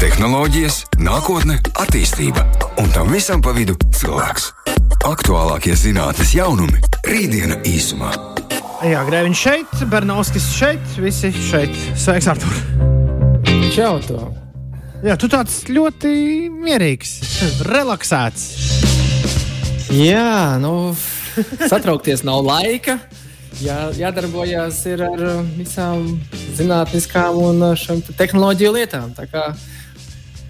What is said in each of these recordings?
Tehnoloģijas, nākotne, attīstība un tam visam pa vidu cilvēks. Aktuālākie zinātnīs jaunumi - rītdiena īsumā. Jā, Grēviņš šeit, Bernovskis šeit, visi šeit. Sveiks, Artur! Čau, to! Jā, tu tāds ļoti mierīgs, relaksēts. Jā, nu, satraukties nav laika. Jā, jādarbojas ar visām zinātniskām un tehnoloģiju lietām. Tā Kā,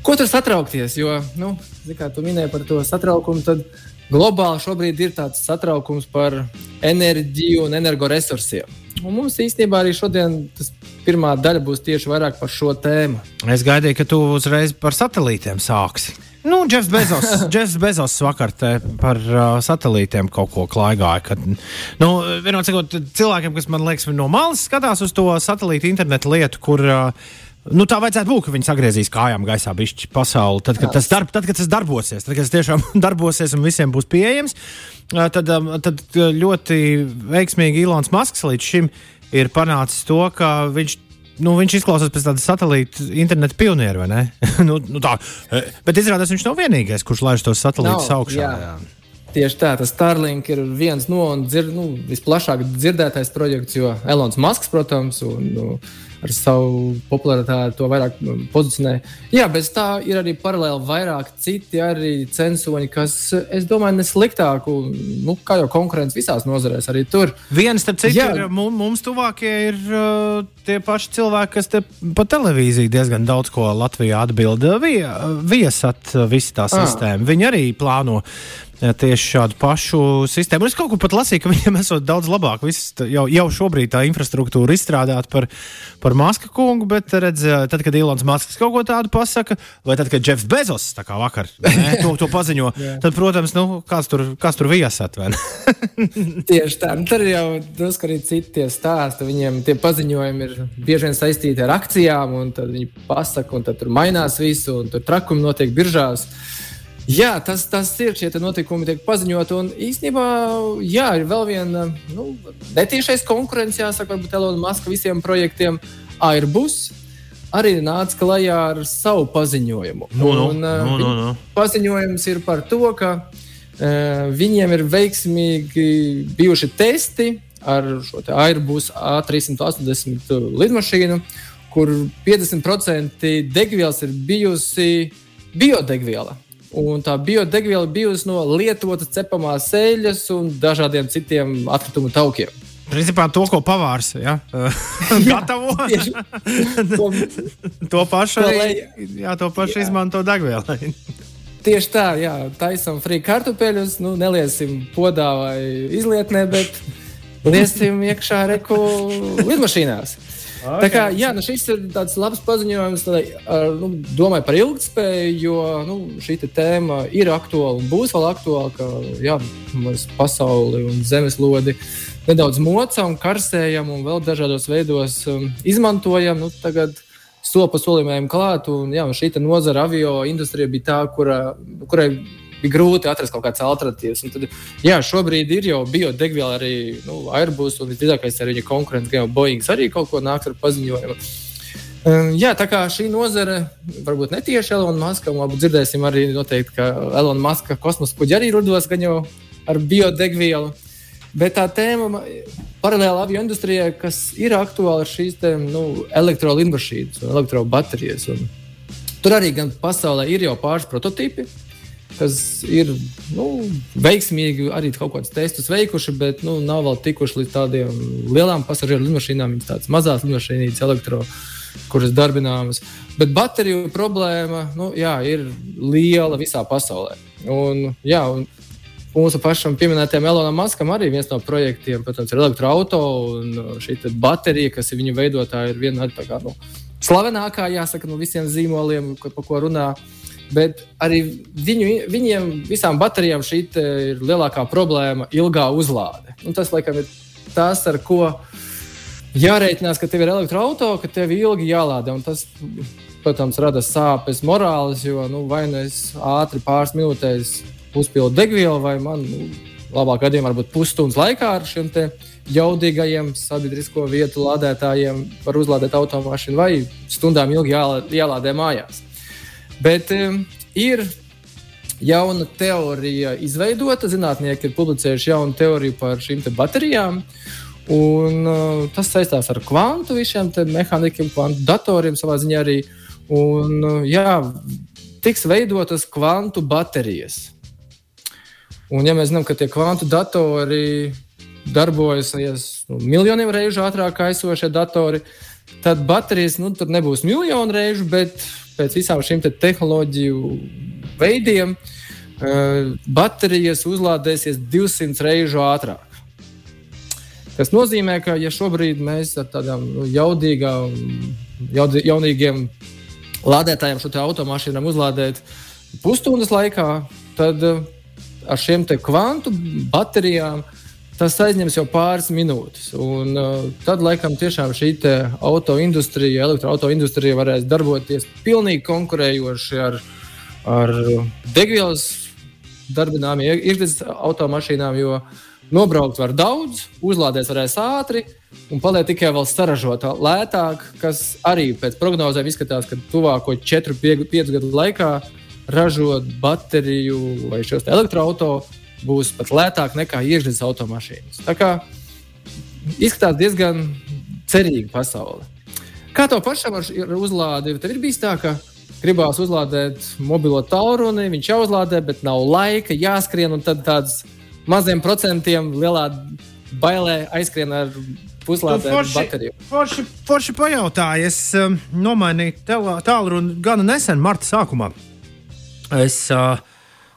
ko tur satraukties? Jo, nu, kā tu minēji par to satraukumu, tad globāli šobrīd ir tāds satraukums par enerģiju un energoresursiem. Un mums īstenībā arī šodien tas pirmā daļa būs tieši vairāk par šo tēmu. Es gaidīju, ka tu uzreiz par satelītiem sāksi. Nu, Jeffs Bezos, Jeffs Bezos vakar par uh, satelītiem kaut ko klaigāja. Kad, nu, vienot sakot, cilvēkiem, kas man liekas, no malas skatās uz to satelītu internetu lietu, kur. Uh, Nu, tā vajadzētu būt, ka viņi sagriezīs kājām gaisā bišķi pasauli. Tad, kad, tas, darb, tad, kad tas darbosies, tad, kad tas tiešām darbosies un visiem būs pieejams, tad, tad ļoti veiksmīgi Ilons Masks līdz šim ir panācis to, ka viņš nu, viņš izklausās pēc tāda satelīta interneta pioniera, vai ne? nu, nu tā, bet izrādās, viņš nav vienīgais, kurš laiž tos satelītus augšā. Jā. Jā. Tieši tā, tas Starlink ir viens no dzir, nu, visplašāk dzirdētais projekts, jo Elonas Masks, protams, un, nu, ar savu popularitāti to vairāk nu, pozicionē. Jā, bez tā ir arī paralēli vairāk citi arī censoņi, kas, es domāju, nesliktāku, nu, kā jau konkurence visās nozarēs arī tur. Viens, starp citu, ir, mums tuvākie ir uh, tie paši cilvēki, kas te pa televīziju diezgan daudz ko Latvijā atbild. Viesat visi tā ah. sistēma. Viņi arī plāno tieši šādu pašu sistēmu. Un es kaut kur pat lasīju, ka viņiem esot daudz labāk. Viss jau, jau šobrīd tā infrastruktūra izstrādāta par, par Maska kungu, bet redz, tad, kad Ilons Masks kaut ko tādu pasaka, vai tad, kad Jeffs Bezos tā kā vakar ne, to, to paziņo, tad, protams, nu, kāds tur, kāds tur viesat. Tieši tā. Nu, tur jau drusku arī citi stāsti. Viņiem tie paziņojumi ir bieži vien saistīti ar akcijām, un tad viņi pasaka, un tad tur mainās visu, un tur trakumi notiek biržās. Jā, tas, tas ir. Šie notikumi tiek paziņoti. Un īstenībā, jā, ir vēl viena nu, netiešais konkurence, jāsaka, varbūt Elona Maska visiem projektiem. Airbus arī nāca klajā ar savu paziņojumu. No, no, un, no, no, no. Paziņojums ir par to, ka uh, viņiem ir veiksmīgi bijuši testi ar šo Airbus A380 lidmašīnu, kur 50% degvielas ir bijusi biodegviela. Un tā biodegviela bijusi no lietotas cepamās eļļas un dažādiem citiem atkritumu taukiem. Principā to, ko pavārs ja? gatavo, to, to pašu, jā, to pašu jā. izmanto degvielai. Tieši tā, jā, taisam frī kartupeļus, nu, neliesim podā vai izlietnē, bet liesim iekšā reku lidmašīnās. Okay. Tā kā, jā, nu šis ir tāds labs paziņojums, tādai, nu, domāju par ilgspēju, jo nu, šī tēma ir aktuāla un būs vēl aktuāla, ka jā, mēs pasauli un zemeslodi nedaudz mocām, karsējam un vēl dažādos veidos um, izmantojam. Nu, tagad soli pa solim klāt, un, jā, šī nozara avio industrija bija tā, kura, kurai bija grūti atrast kaut kādas alternatīvas. Un tad, jā, šobrīd ir jau biodegviela arī nu, Airbus, un visdrīzākais ar viņa konkurents, gan Boeing arī kaut ko nāks ar paziņojumu. Um, jā, tā kā šī nozare varbūt netieši Elona Maska, un varbūt dzirdēsim arī noteikti, ka Elona Maska kosmosa kuģi arī rudos gan jau ar biodegvielu. Bet tā tēma paralēli avio industrijai, kas ir aktuāla, ir šīs te, nu, elektrolīnijas un elektrobaterijas. Un tur arī gan pasaulē ir jau pāris prototypi, kas ir nu, veiksmīgi arī kaut kādus testus veikuši, bet nu, nav vēl tikuši līdz tādiem lielām pasažieru lidmašīnām, viņas tādas mazas lidmašīnas, elektro, kuras darbināmas. Bet bateriju problēma nu, jā, ir liela visā pasaulē. Un, jā, un mūsu pašam pieminētajam Elonam Maskam arī viens no projektiem, protams, ir elektroautorāta un šī baterija, kas ir viņa veidotāja, ir viena no tādām nu, slavenākā, jāsaka, no visiem zīmoliem, par ko runā. Bet arī viņu, viņiem, visām baterijām, šī ir lielākā problēma - ilgā uzlāde. Un tas, laikam, ir tas, ar ko jārēķinās, ka tev ir elektroautorāta, ka tev ilgi jālādē. Tas, protams, rada sāpes morāles, jo nu, vai nu es ātri pāris minūtēs uzpildu degvielu, vai man nu, labāk gadījumā varbūt pusstundas laikā ar šiem jaudīgajiem sabiedrisko vietu lādētājiem var uzlādēt automašīnu vai stundām ilgi jālādē mājās. Bet um, ir jauna teorija izveidota. Zinātnieki ir publicējuši jaunu teoriju par šīm baterijām. Un, uh, tas saistās ar kvantu visiem mehānikiem, kvantu datoriem savā ziņā arī. Un, uh, jā, tiks veidotas kvantu baterijas. Un, ja mēs zinām, ka tie kvantu datori darbojas nu, miljoniem reižu ātrāk kā esošie datori, tad baterijas nu, tur nebūs miljonu reižu, bet pēc visām šīm te tehnoloģiju veidiem uh, baterijas uzlādēsies 200 reižu ātrāk. Tas nozīmē, ka ja šobrīd mēs ar tādām nu, jaudīgām, jaudī, jaunīgiem lādētājiem šo automašīnu uzlādēt pusstundas laikā, tad uh, ar šiem kvantu baterijām tas aizņems jau pāris minūtes. Un, uh, tad, laikam, tiešām šī auto industrija, elektroautoindustrija varēs darboties pilnīgi konkurējoši ar, ar degvielas darbināmiem iekšzemes automašīnām, jo nobraukt var daudz, uzlādēt varēs ātri. Un paliek tikai vēl saražota lētāk, kas arī pēc prognozēm izskatās, ka tuvāko 4-5 gadu laikā ražot bateriju vai šos elektroautorus būs pat lētāk nekā iekšzemes automašīnas. Tā kā izskatās diezgan cerīga pasaule. Kā tev pašam ar uzlādi? Tev ir bijis tā, ka gribās uzlādēt mobilo tālruni, viņš jau uzlādē, bet nav laika, jāskrien un tad tāds maziem procentiem lielā bailē aizskrien ar puslādētu bateriju. Forši, forši pajautāja, es um, nomainīju tālruni gana nesen, marta sākumā. Es uh,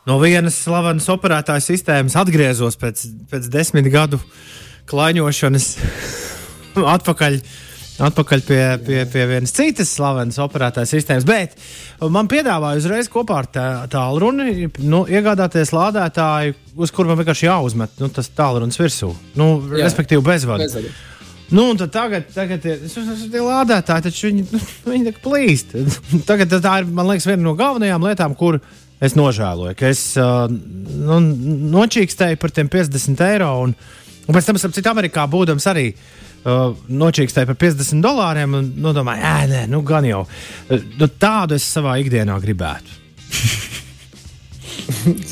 no vienas slavenas operētāja sistēmas atgriezos pēc, pēc desmit gadu klaiņošanas atpakaļ. Atpakaļ pie, pie, pie vienas citas slavenas operētājas sistēmas, bet man piedāvāja uzreiz kopā ar tālruni nu, iegādāties lādētāju, uz kuru man vienkārši jāuzmet nu, tas tālrunis virsū. Nu, Jā, respektīvi, bezvadu. Nu, tagad, tagad ir tie lādētāji, taču viņi, nu, viņi plīst. Tagad tā ir, man liekas, viena no galvenajām lietām, kur es nožēloju, ka es uh, nu, nočīkstēju par tiem 50 eiro. Un, un pēc tam, ap citu, Amerikā būdams arī uh, nočīkstēju par 50 dolāriem. Un domāju, ē, nē, nu gan jau. Nu, tādu es savā ikdienā gribētu.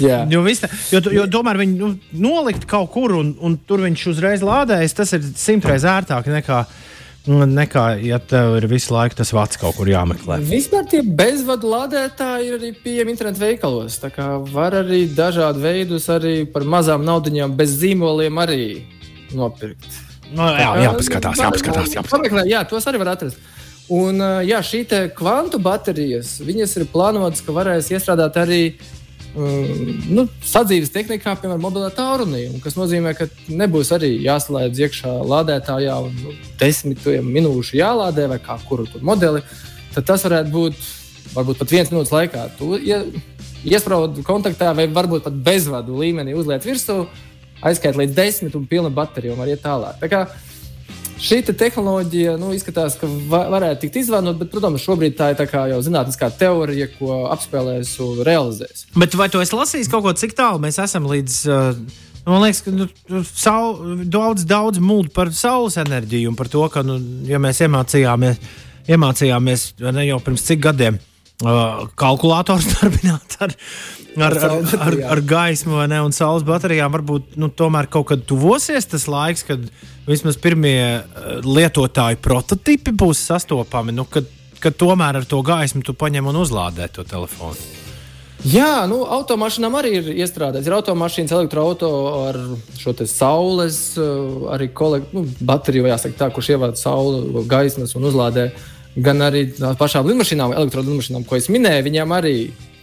jo, vista, jo, jo tomēr viņi nu, nolikt kaut kur un, un tur viņš uzreiz lādējas, tas ir simtreiz ērtāk nekā uh, nekā, ja tev ir visu laiku tas vats kaut kur jāmeklē. Vispār tie bezvadu lādētāji ir arī pieejami internetu veikalos. Tā kā var arī dažādu veidus, arī par mazām naudiņām, bez zīmoliem arī nopirkt. No, nu, jā, jāpaskatās, jāpaskatās. jāpaskatās. Jā, tos arī var atrast. Un jā, šī kvantu baterijas, viņas ir plānotas, ka varēs iestrādāt arī uh, nu, sadzīves tehnikā, piemēram, mobilā tālrunī. Tas nozīmē, ka nebūs arī jāslēdz iekšā lādētājā un nu, desmit minūšu jālādē vai kā kuru modeli. Tad tas varētu būt varbūt pat viens minūtes laikā. Tu ja, iesprādi kontaktā vai varbūt pat bezvadu līmenī uzliet virsū, aizskait līdz desmit un pilna baterija un var iet tālāk. Tā kā, Šī te tehnoloģija nu, izskatās, ka va varētu tikt izvēlēta, bet, protams, šobrīd tā ir tā jau zinātniskā teorija, ko apspēlēs un realizēs. Bet vai tu esi lasījis kaut ko, cik tālu mēs esam līdz? Uh... Man liekas, ka nu, saul, daudz, daudz mūžu par saules enerģiju un par to, ka, nu, ja mēs iemācījāmies, iemācījāmies ne jau pirms cik gadiem uh, kalkulators darbināt ar, ar, ar, ar, ar gaismu ne, un saules baterijām, varbūt nu, tomēr kaut kad tuvosies tas laiks, kad vismaz pirmie uh, lietotāju prototipi būs sastopami, nu, kad, kad tomēr ar to gaismu tu paņem un uzlādē to telefonu. Jā, nu, automašīnām arī ir iestrādāts. Ir automašīnas, elektroautorāta ar šo saules, uh, arī kolek, nu, bateriju, jāsaka, tā, kurš ievāc saules, gaismas un uzlādē. Gan arī pašām lidmašīnām, elektromašīnām, ko es minēju, viņām arī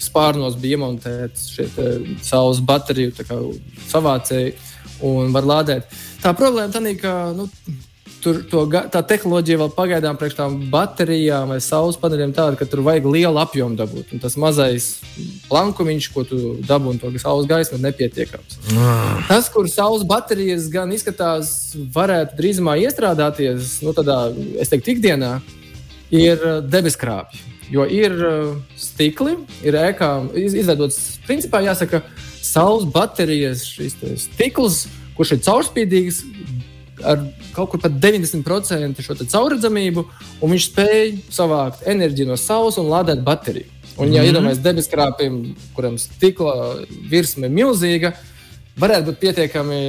spārnos bija iemontēts šie saules bateriju savācēji un var lādēt. Tā problēma tā, ka nu, tur to, tā tehnoloģija vēl pagaidām priekš tām baterijām vai saules paneļiem tāda, ka tur vajag lielu apjomu dabūt. Un tas mazais plankumiņš, ko tu dabū no to saules gaismu, ir nepietiekams. Mm. Tas, kur saules baterijas gan izskatās, varētu drīzumā iestrādāties, nu, tādā, es teiktu, ikdienā, ir debeskrāpji. Jo ir uh, stikli, ir ēkām izveidots, principā jāsaka, saules baterijas, šis stikls kurš ir caurspīdīgs, ar kaut kur pat 90% šo caurredzamību, un viņš spēj savākt enerģiju no saules un lādēt bateriju. Un, ja mm. iedomājamies debeskrāpim, kuram stikla virsma ir milzīga, varētu būt pietiekami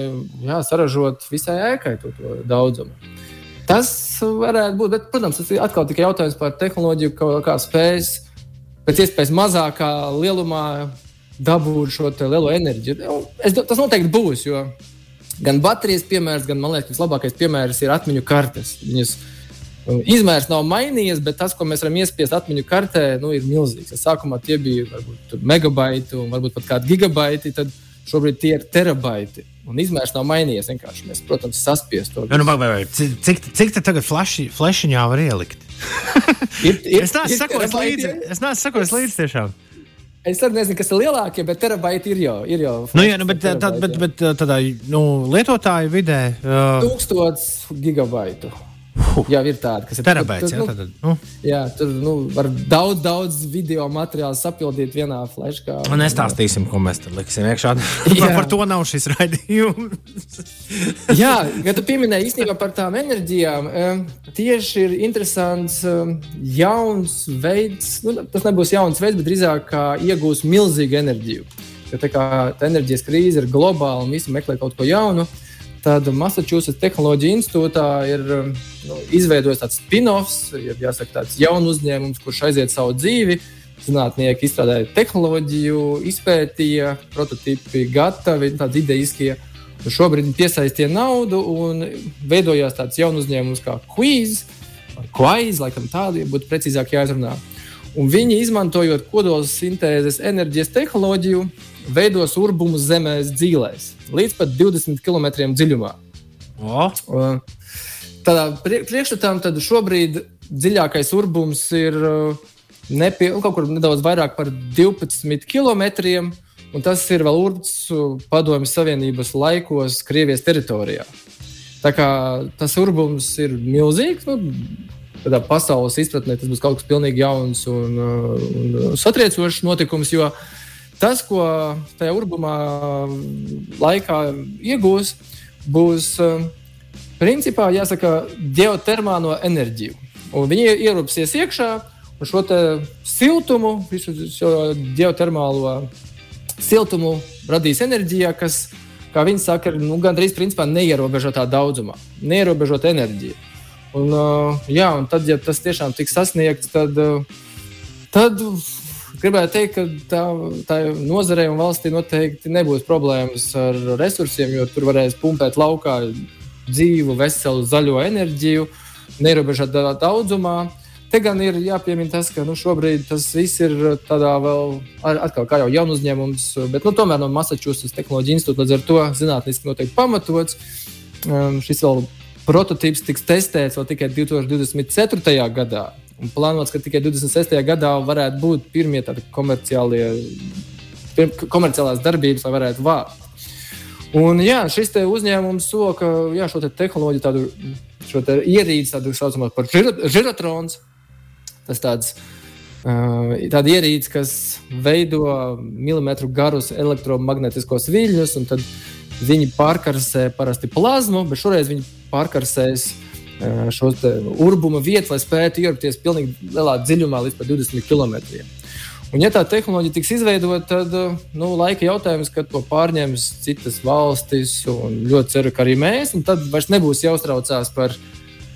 jā, saražot visai ēkai to, to daudzumu. Tas varētu būt, bet, protams, tas ir atkal tikai jautājums par tehnoloģiju, kā, kā spējas pēc iespējas mazākā lielumā dabūt šo lielo enerģiju. Es, tas noteikti būs, jo gan baterijas piemērs, gan man liekas, labākais piemērs ir atmiņu kartes. Viņas, uh, Izmērs nav mainījies, bet tas, ko mēs varam iespiest atmiņu kartē, nu, ir milzīgs. Ja sākumā tie bija varbūt megabaiti un varbūt pat kādi gigabaiti. Tad šobrīd tie ir terabaiti. Un izmērs nav mainījies. Vienkārši mēs, protams, saspiest to. Nu, vai, vai, cik, cik tā tagad flashiņā var ielikt? ir, ir, es neesmu sakojis līdzi. Es neesmu sakojis līdzi tiešām. Es arī nezinu, kas ir lielākie, bet terabaiti ir jau. Ir jau nu, jā, nu, bet, tā, bet, bet tādā nu, lietotāju vidē. Uh... Tūkstots gigabaitu. Huh. Jā, ir tāda, kas ir terabaits. Jā, tad, nu. jā, tur nu, var daudz, daudz video materiālu sapildīt vienā flashkā. Un nestāstīsim, ko mēs tur liksim iekšā. par to nav šis raidījums. jā, kad tu pieminēji īstenībā par tām enerģijām, tieši ir interesants jauns veids, nu, tas nebūs jauns veids, bet drīzāk iegūs milzīgu enerģiju. Jo tā kā tā enerģijas krīze ir globāla un visi meklē kaut ko jaunu. Uh, Tad Massachusetts Tehnoloģija institūtā ir um, nu, izveidojis tāds spin-offs, ja jāsaka, tāds jauns uzņēmums, kurš aiziet savu dzīvi. Zinātnieki izstrādāja tehnoloģiju, izpētīja, prototypi gatavi, tādi ideiskie. Šobrīd viņi piesaistīja naudu un veidojās tāds jauns uzņēmums kā Quiz, Quiz, laikam tādi būtu precīzāk jāizrunā. Un viņi izmantojot kodola sintēzes enerģijas tehnoloģiju, veidos urbumus zemēs dzīvēs līdz pat 20 km dziļumā. Oh. Tādā priekšstatā šobrīd dziļākais urbums ir nepie, kaut kur nedaudz vairāk par 12 km. Un tas ir vēl urbs Padomju Savienības laikos, Krievijas teritorijā. Tā kā tas urbums ir milzīgs, nu, tādā pasaules izpratnē tas būs kaut kas pilnīgi jauns un, un satriecošs notikums. Jo uh, Tas, ko tajā urbumā laikā iegūs, būs principā jāsaka geotermālo enerģiju. Un viņi ierūpsies iekšā un šo siltumu, visu šo geotermālo siltumu radīs enerģijā, kas, kā viņi saka, ir nu, gandrīz neierobežotā daudzumā, neierobežota enerģija. Un, uh, jā, un tad, ja tas tiešām tiks sasniegts, tad, tad gribētu teikt, ka tā, tā nozarei un valstī noteikti nebūs problēmas ar resursiem, jo tur varēs pumpēt laukā dzīvu, veselu, zaļo enerģiju, neierobežotā daudzumā. Te gan ir jāpiemina tas, ka nu, šobrīd tas viss ir tādā vēl, atkal, kā jau jaunu uzņēmums, bet nu, tomēr no Massachusetts Tehnoloģija institūta līdz ar to zinātniski noteikti pamatots. Um, šis vēl prototyps tiks testēts vēl tikai 2024. gadā. Un plānots, ka tikai 26. gadā varētu būt pirmie komerciālie, komerciālās darbības, lai varētu vākt. Un, jā, šis uzņēmums soka jā, šo te tehnoloģiju, tādu te ierīci, tādu saucamo par žirotrons. Tas tāds Uh, tāda ierīce, kas veido milimetru garus elektromagnētiskos viļņus, un tad viņi pārkarsē parasti plazmu, bet šoreiz viņi pārkarsēs šo urbuma vietu, lai spētu ierasties pilnīgi lielā dziļumā, līdz 20 km. Un, ja tā tehnoloģija tiks izveidota, tad nu, laika jautājums, kad to pārņems citas valstis, un ļoti ceru, ka arī mēs, tad vairs nebūs jāuztraucās par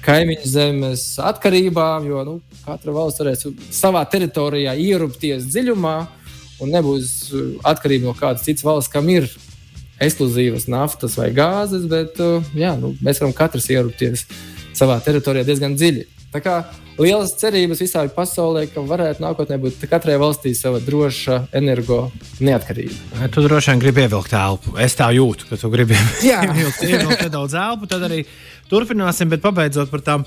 kaimiņu zemes atkarībām, jo nu, katra valsts varēs savā teritorijā ierupties dziļumā un nebūs atkarība no kādas citas valsts, kam ir ekskluzīvas naftas vai gāzes, bet jā, nu, mēs varam katrs ierupties savā teritorijā diezgan dziļi. Tā kā lielas cerības visā pasaulē, ka varētu nākotnē būt katrai valstī sava droša energo neatkarība. Tu droši vien gribi ievilkt elpu. Es tā jūtu, ka tu gribi ievilkt, ievilkt nedaudz elpu. Tad arī turpināsim, bet pabeidzot par tām,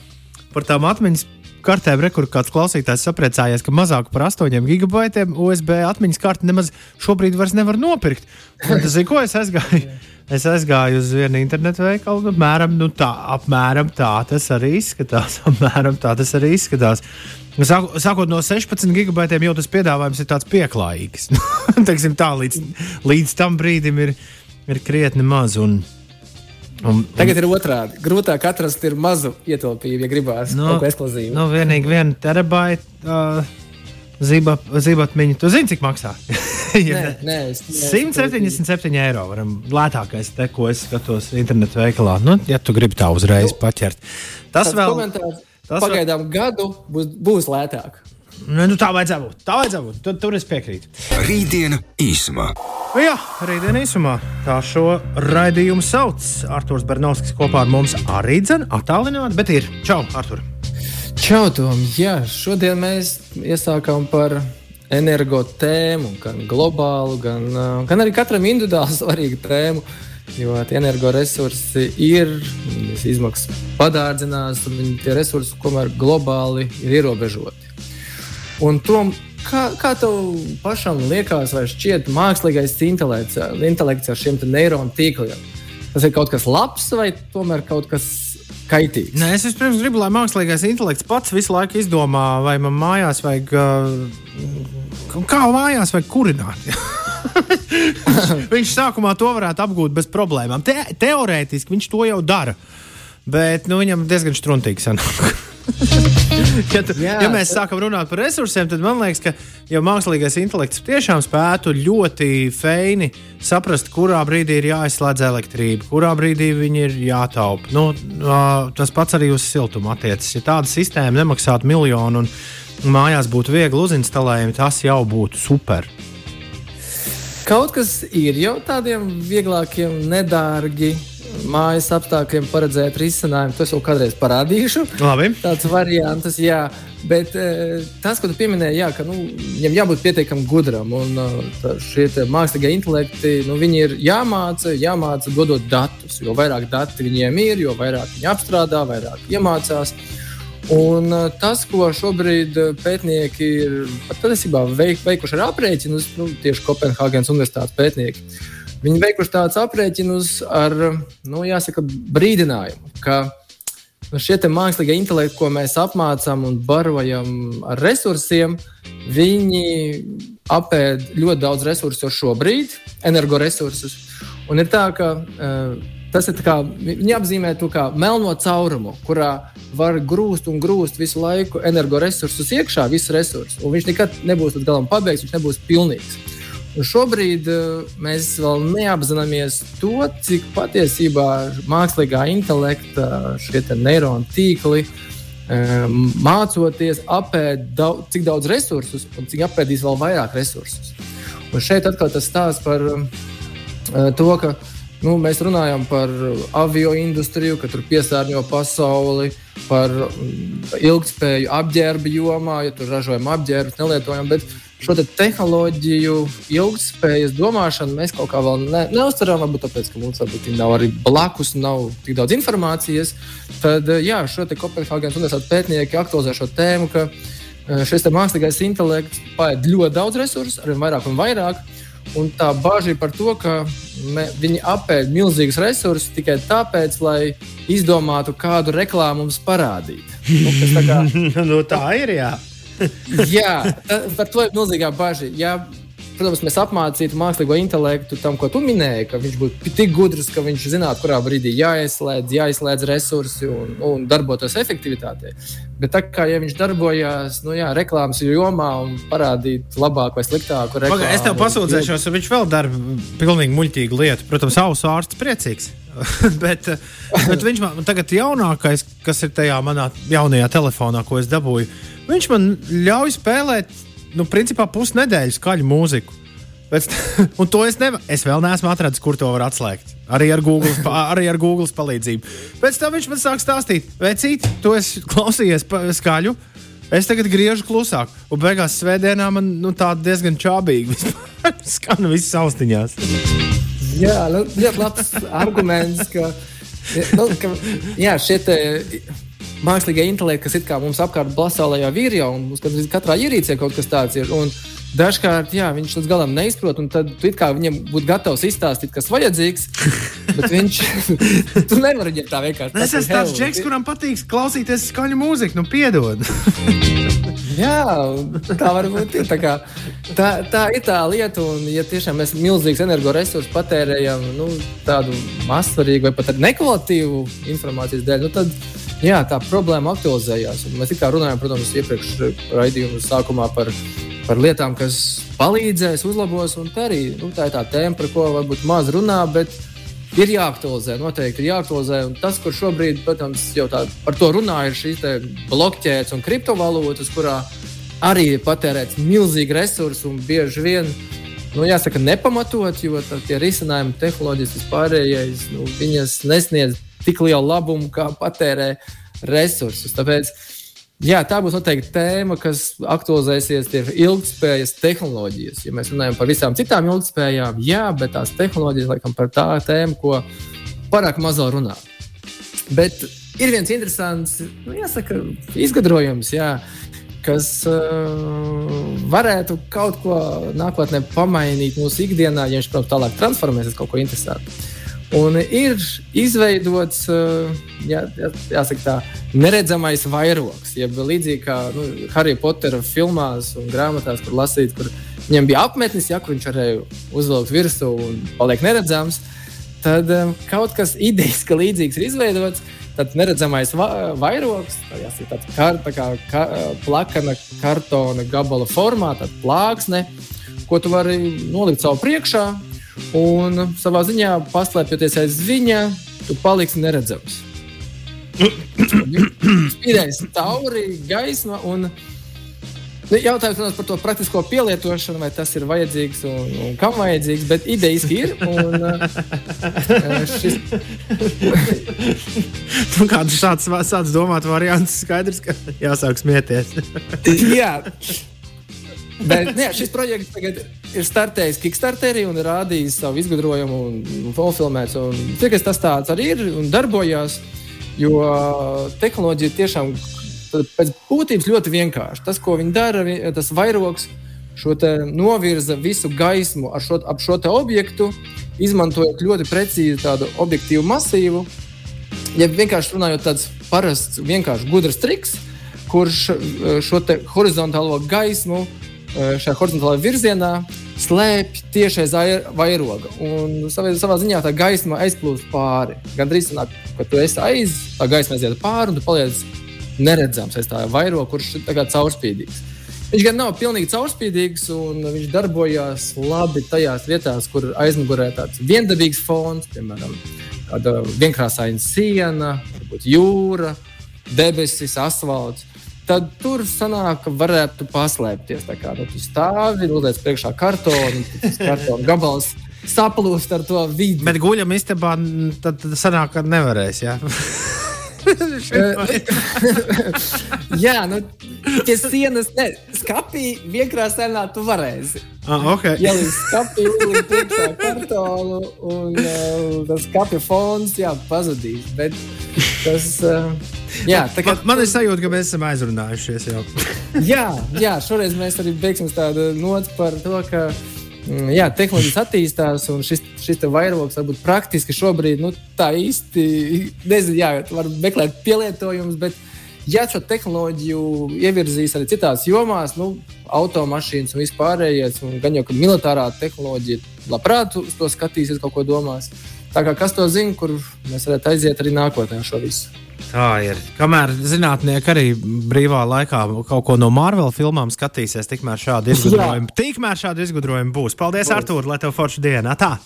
par tām atmiņas kartēm, re, kur kāds klausītājs sapriecājies, ka mazāk par 8 gigabaitiem USB atmiņas karti nemaz šobrīd vairs nevar nopirkt. Un tas ir ko es aizgāju. Es aizgāju uz vienu internetu veikalu, apmēram, nu, tā, apmēram tā tas arī izskatās. Apmēram tā tas arī izskatās. Sāk, sākot no 16 gigabaitiem, jau tas piedāvājums ir tāds pieklājīgs. Teiksim, tā, līdz, līdz tam brīdim ir, ir krietni maz. Un, Un, un, Tagad ir otrādi. Grūtāk atrast mazu ietilpību, ja gribās nu, kaut ko ekskluzīvu. Nu, vienīgi viena terabaita uh, Zibatmiņa. Tu zini, cik maksā? ja nē, nē, es, nē, 177 eiro. Varam, lētākais, te, ko es skatos internetu veikalā. Nu, ja tu gribi tā uzreiz nu, paķert. Tas vēl. Tas pagaidām vēl... gadu būs, būs lētāk. Nu, nu, tā vajadzētu būt. Tā vajadzētu būt. Tur, tur es piekrītu. Rītdiena īsumā. Nu, jā, rītdiena īsumā. Tā šo raidījumu sauc Arthurs Bernovskis kopā ar mums arī dzene, attālināti, bet ir. Čau, Artur! Čau, Tom! Jā, šodien mēs iesākām par energo tēmu, gan globālu, gan, gan arī katram individuāli svarīgu tēmu. Jo tie energoresursi ir, viņas izmaksas padārdzinās, un tie resursi, tomēr globāli ir ierobežoti. Un tom, kā, kā tev pašam liekas, vai šķiet mākslīgais intelekts, intelekts ar šiem neironu tīkliem? Tas ir kaut kas labs vai tomēr kaut kas kaitīgs? Nē, es vispirms gribu, lai mākslīgais intelekts pats visu laiku izdomā, vai man mājās vajag, kā mājās vajag kurināt. viņš sākumā to varētu apgūt bez problēmām. Te, teorētiski viņš to jau dara, bet nu, viņam diezgan struntīgi sanāk. ja, tu, Jā, ja mēs sākam runāt par resursiem, tad man liekas, ka jau mākslīgais intelekts tiešām spētu ļoti feini saprast, kurā brīdī ir jāizslēdz elektrība, kurā brīdī viņi ir jātaupa. Nu, tas pats arī uz siltumu attiecas. Ja tāda sistēma nemaksātu miljonu un mājās būtu viegli uzinstalējami, tas jau būtu super. Kaut kas ir jau tādiem vieglākiem, nedārgi mājas apstākļiem paredzēt risinājumu. To es vēl kādreiz parādīšu. Labi. Tāds variants, jā. Bet e, tas, ko tu pieminēji, jā, ka nu, viņam jābūt pietiekami gudram. Un e, šie mākslīgie intelekti, nu, viņi ir jāmāca, jāmāca dodot datus. Jo vairāk dati viņiem ir, jo vairāk viņi apstrādā, vairāk iemācās. Un e, tas, ko šobrīd pētnieki ir patiesībā veik, veikuši ar aprēķinus, nu, tieši Kopenhāgenes Universitātes pētnieki, Viņi veikuši tādus aprēķinus ar nu, jāsaka, brīdinājumu, ka nu, šie mākslīgie intelekti, ko mēs apmācām un barojam ar resursiem, viņi apēd ļoti daudz resursu šobrīd, energoresursus. Un ir tā, ka uh, tas ir kā, viņi apzīmē to kā melno caurumu, kurā var grūst un grūst visu laiku energoresursus iekšā, visu resursu. Un viņš nekad nebūs līdz galam pabeigts, viņš nebūs pilnīgs. Un šobrīd uh, mēs vēl neapzināmies to, cik patiesībā mākslīgā intelekta šie neironu tīkli um, mācoties apēd daudz, cik daudz resursus un cik apēdīs vēl vairāk resursus. Un šeit atkal tas stāsta par to, ka nu, mēs runājam par avio industriju, ka tur piesārņo pasauli, par mm, ilgspēju apģērba jomā, ja tur ražojam apģērbus, nelietojam. Bet, šo te tehnoloģiju ilgspējas domāšanu mēs kaut kā vēl ne, neuztveram, varbūt tāpēc, ka mums varbūt nav arī blakus, nav tik daudz informācijas. Tad, jā, šo te Kopenhāgenes universitātes pētnieki aktualizē šo tēmu, ka eh, šis mākslīgais intelekts paiet ļoti daudz resursu, arvien vairāk un vairāk. Un tā bažas par to, ka me, viņi apēd milzīgus resursus tikai tāpēc, lai izdomātu, kādu reklāmu mums parādīt. Nu, tā, kā, nu, tā ir. Jā. Jā, tā, par to ir milzīgā bažas. Protams, mēs apmācītu mākslīgo intelektu tam, ko tu minēji, ka viņš būtu tik gudrs, ka viņš zinātu, kurā brīdī jāizslēdz, jāizslēdz resursi un, un darbotos efektivitātei. Bet tā kā ja viņš darbojās nu, jā, reklāmas jomā un parādīt labāku vai sliktāku reklāmu, Paga, es tev pasūdzēšos, viņš vēl dara pilnīgi muļķīgu lietu. Protams, ausu ārsts priecīgs. bet, bet viņš man tagad jaunākais, kas ir tajā manā jaunajā telefonā, ko es dabūju Viņš man ļauj spēlēt, nu, principā pusnedēļu skaļu mūziku. Pēc, un to es, nevar, es vēl neesmu atradzis, kur to var atslēgt. Arī ar Google, arī ar Google palīdzību. Pēc tam viņš man sāk stāstīt, vecīt, tu esi klausījies skaļu. Es tagad griežu klusāk, un beigās svētdienā man nu, tā diezgan čābīgi skan visas austiņās. Jā, nu, ļoti labs arguments, ka, nu, ka jā, šie mākslīgie intelekti, kas ir kā mums apkārt pasaulē jau ir, jau un katrā ierīcē kaut kas tāds ir. Un dažkārt jā, viņš līdz galam neizprot, un tad tu viņam būtu gatavs izstāstīt, kas vajadzīgs. Bet viņš tu nevari viņam tā vienkārši. Es esmu tāds džeks, kuram patīk klausīties skaļu mūziku, nu piedod. jā, tā var būt. Tā, kā, tā, tā ir tā lieta, un ja tiešām mēs milzīgus energoresursus patērējam nu, tādu mazsvarīgu vai pat nekvalitīvu informācijas dēļ, nu, tad jā, tā problēma aktualizējās. Un mēs tikā runājām, protams, iepriekš raidījuma sākumā par par lietām, kas palīdzēs, uzlabos. Tā, arī, nu, tā ir tā tēma, par ko varbūt maz runā, bet ir jāaktualizē. Noteikti ir jāaktualizē. Un tas, kur šobrīd, protams, jau tā, par to runā, ir šīs blokķēdes un kriptovalūtas, kurā arī ir patērēts milzīgi resursi un bieži vien. Nu, jāsaka, nepamatot, jo tie risinājumi, tehnoloģijas vispārējais, nu, viņas nesniedz tik lielu labumu, kā patērē resursus. Tāpēc Jā, tā būs noteikti tēma, kas aktualizēsies tieši ilgspējas tehnoloģijas. Ja mēs runājam par visām citām ilgspējām, jā, bet tās tehnoloģijas laikam par tā tēmu, ko pārāk mazo runā. Bet ir viens interesants, nu, jāsaka, izgudrojums, jā, kas uh, varētu kaut ko nākotnē pamainīt mūsu ikdienā, ja viņš, protams, tālāk transformēsies kaut ko interesantu. Un ir izveidots, eh, jā, jāsaka, tā neredzamais vairogs. Jeb līdzīgi kā nu, Harry Pottera filmās un grāmatās, kur lasīts, kur viņam bija apmetnis, ja viņš varēja uzvilkt virsū un paliek neredzams. Tad um, kaut kas idejas, ka līdzīgs ir izveidots. Tad neredzamais va vairogs, tas ir tāds kar, tā kā ka, plakana kartona gabala formā, tāda plāksne, ko tu vari nolikt savu priekšā Un savā ziņā, paslēpjoties aiz viņa, tu paliksi neredzams. Spīdēs tauri, gaisma un nu, jautājums protams, par to praktisko pielietošanu, vai tas ir vajadzīgs un, un kam vajadzīgs, bet idejiski ir. Un, uh, šis... nu, Kāds šāds sāc domāt variants, skaidrs, ka jāsāk smieties. Jā. Bet ne, šis projekts tagad ir startējis Kickstarterī un rādījis savu izgudrojumu un, un filmēts. Cik tas tāds arī ir un darbojās, jo tehnoloģija tiešām pēc būtības ļoti vienkārša. Tas, ko viņi dara, tas vairogs šo novirza visu gaismu šo, ap šo objektu, izmantojot ļoti precīzi tādu objektīvu masīvu. Ja vienkārši runājot, tāds parasts, vienkārši gudrs triks, kurš šo horizontālo gaismu šajā horizontālajā virzienā slēpj tieši aiz vairoga. Un savā, savā ziņā tā gaisma aizplūst pāri. Gan drīz sanāk, ka tu esi aiz, tā gaisma aiziet pāri un tu paliec neredzams aiz tā vairoga, kurš ir caurspīdīgs. Viņš gan nav pilnīgi caurspīdīgs, un viņš darbojas labi tajās vietās, kur aizmugurē tāds viendabīgs fons, piemēram, kāda vienkrāsaina siena, varbūt jūra, debesis, asfalts tad tur sanāk, ka varētu paslēpties. Tā kā nu, tu stāvi, uzliec priekšā kartonu, tas kartona gabals. Saplūst ar to vidi. Bet guļam istabā, tad, tad sanāk, ka nevarēs. Jā, jā nu, pie sienas, ne, skapī vienkrāsainā tu varēsi. Ah, okay. Ja līdz skapī uzlikt priekšā kartonu un uh, tas skapja fons, jā, pazudīs. Bet tas. Uh, Jā, kā... man, man ir sajūta, ka mēs esam aizrunājušies jau. jā, jā, šoreiz mēs arī beigsim tādu notu par to, ka mm, jā, tehnoloģijas attīstās, un šis, šis vairogs varbūt praktiski šobrīd nu, tā īsti nezinu, jā, var meklēt pielietojumus, bet ja šo tehnoloģiju ievirzīs arī citās jomās, nu, automašīnas un vispārējais, un gan jau ka militārā tehnoloģija labprāt uz to skatīsies, kaut ko domās. Tā kā kas to zina, kur mēs varētu aiziet arī nākotnē šo visu. Tā ir. Kamēr zinātnieki arī brīvā laikā kaut ko no Marvel filmām skatīsies, tikmēr šādi izgudrojumi, tikmēr šādi izgudrojumi būs. Paldies, būs. Artur, lai tev forša diena! Tā!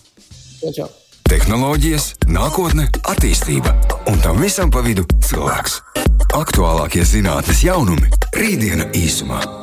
Čau. Tehnoloģijas, nākotne, attīstība un tam visam pa vidu cilvēks. Aktuālākie zinātnīs jaunumi - rītdiena īsumā.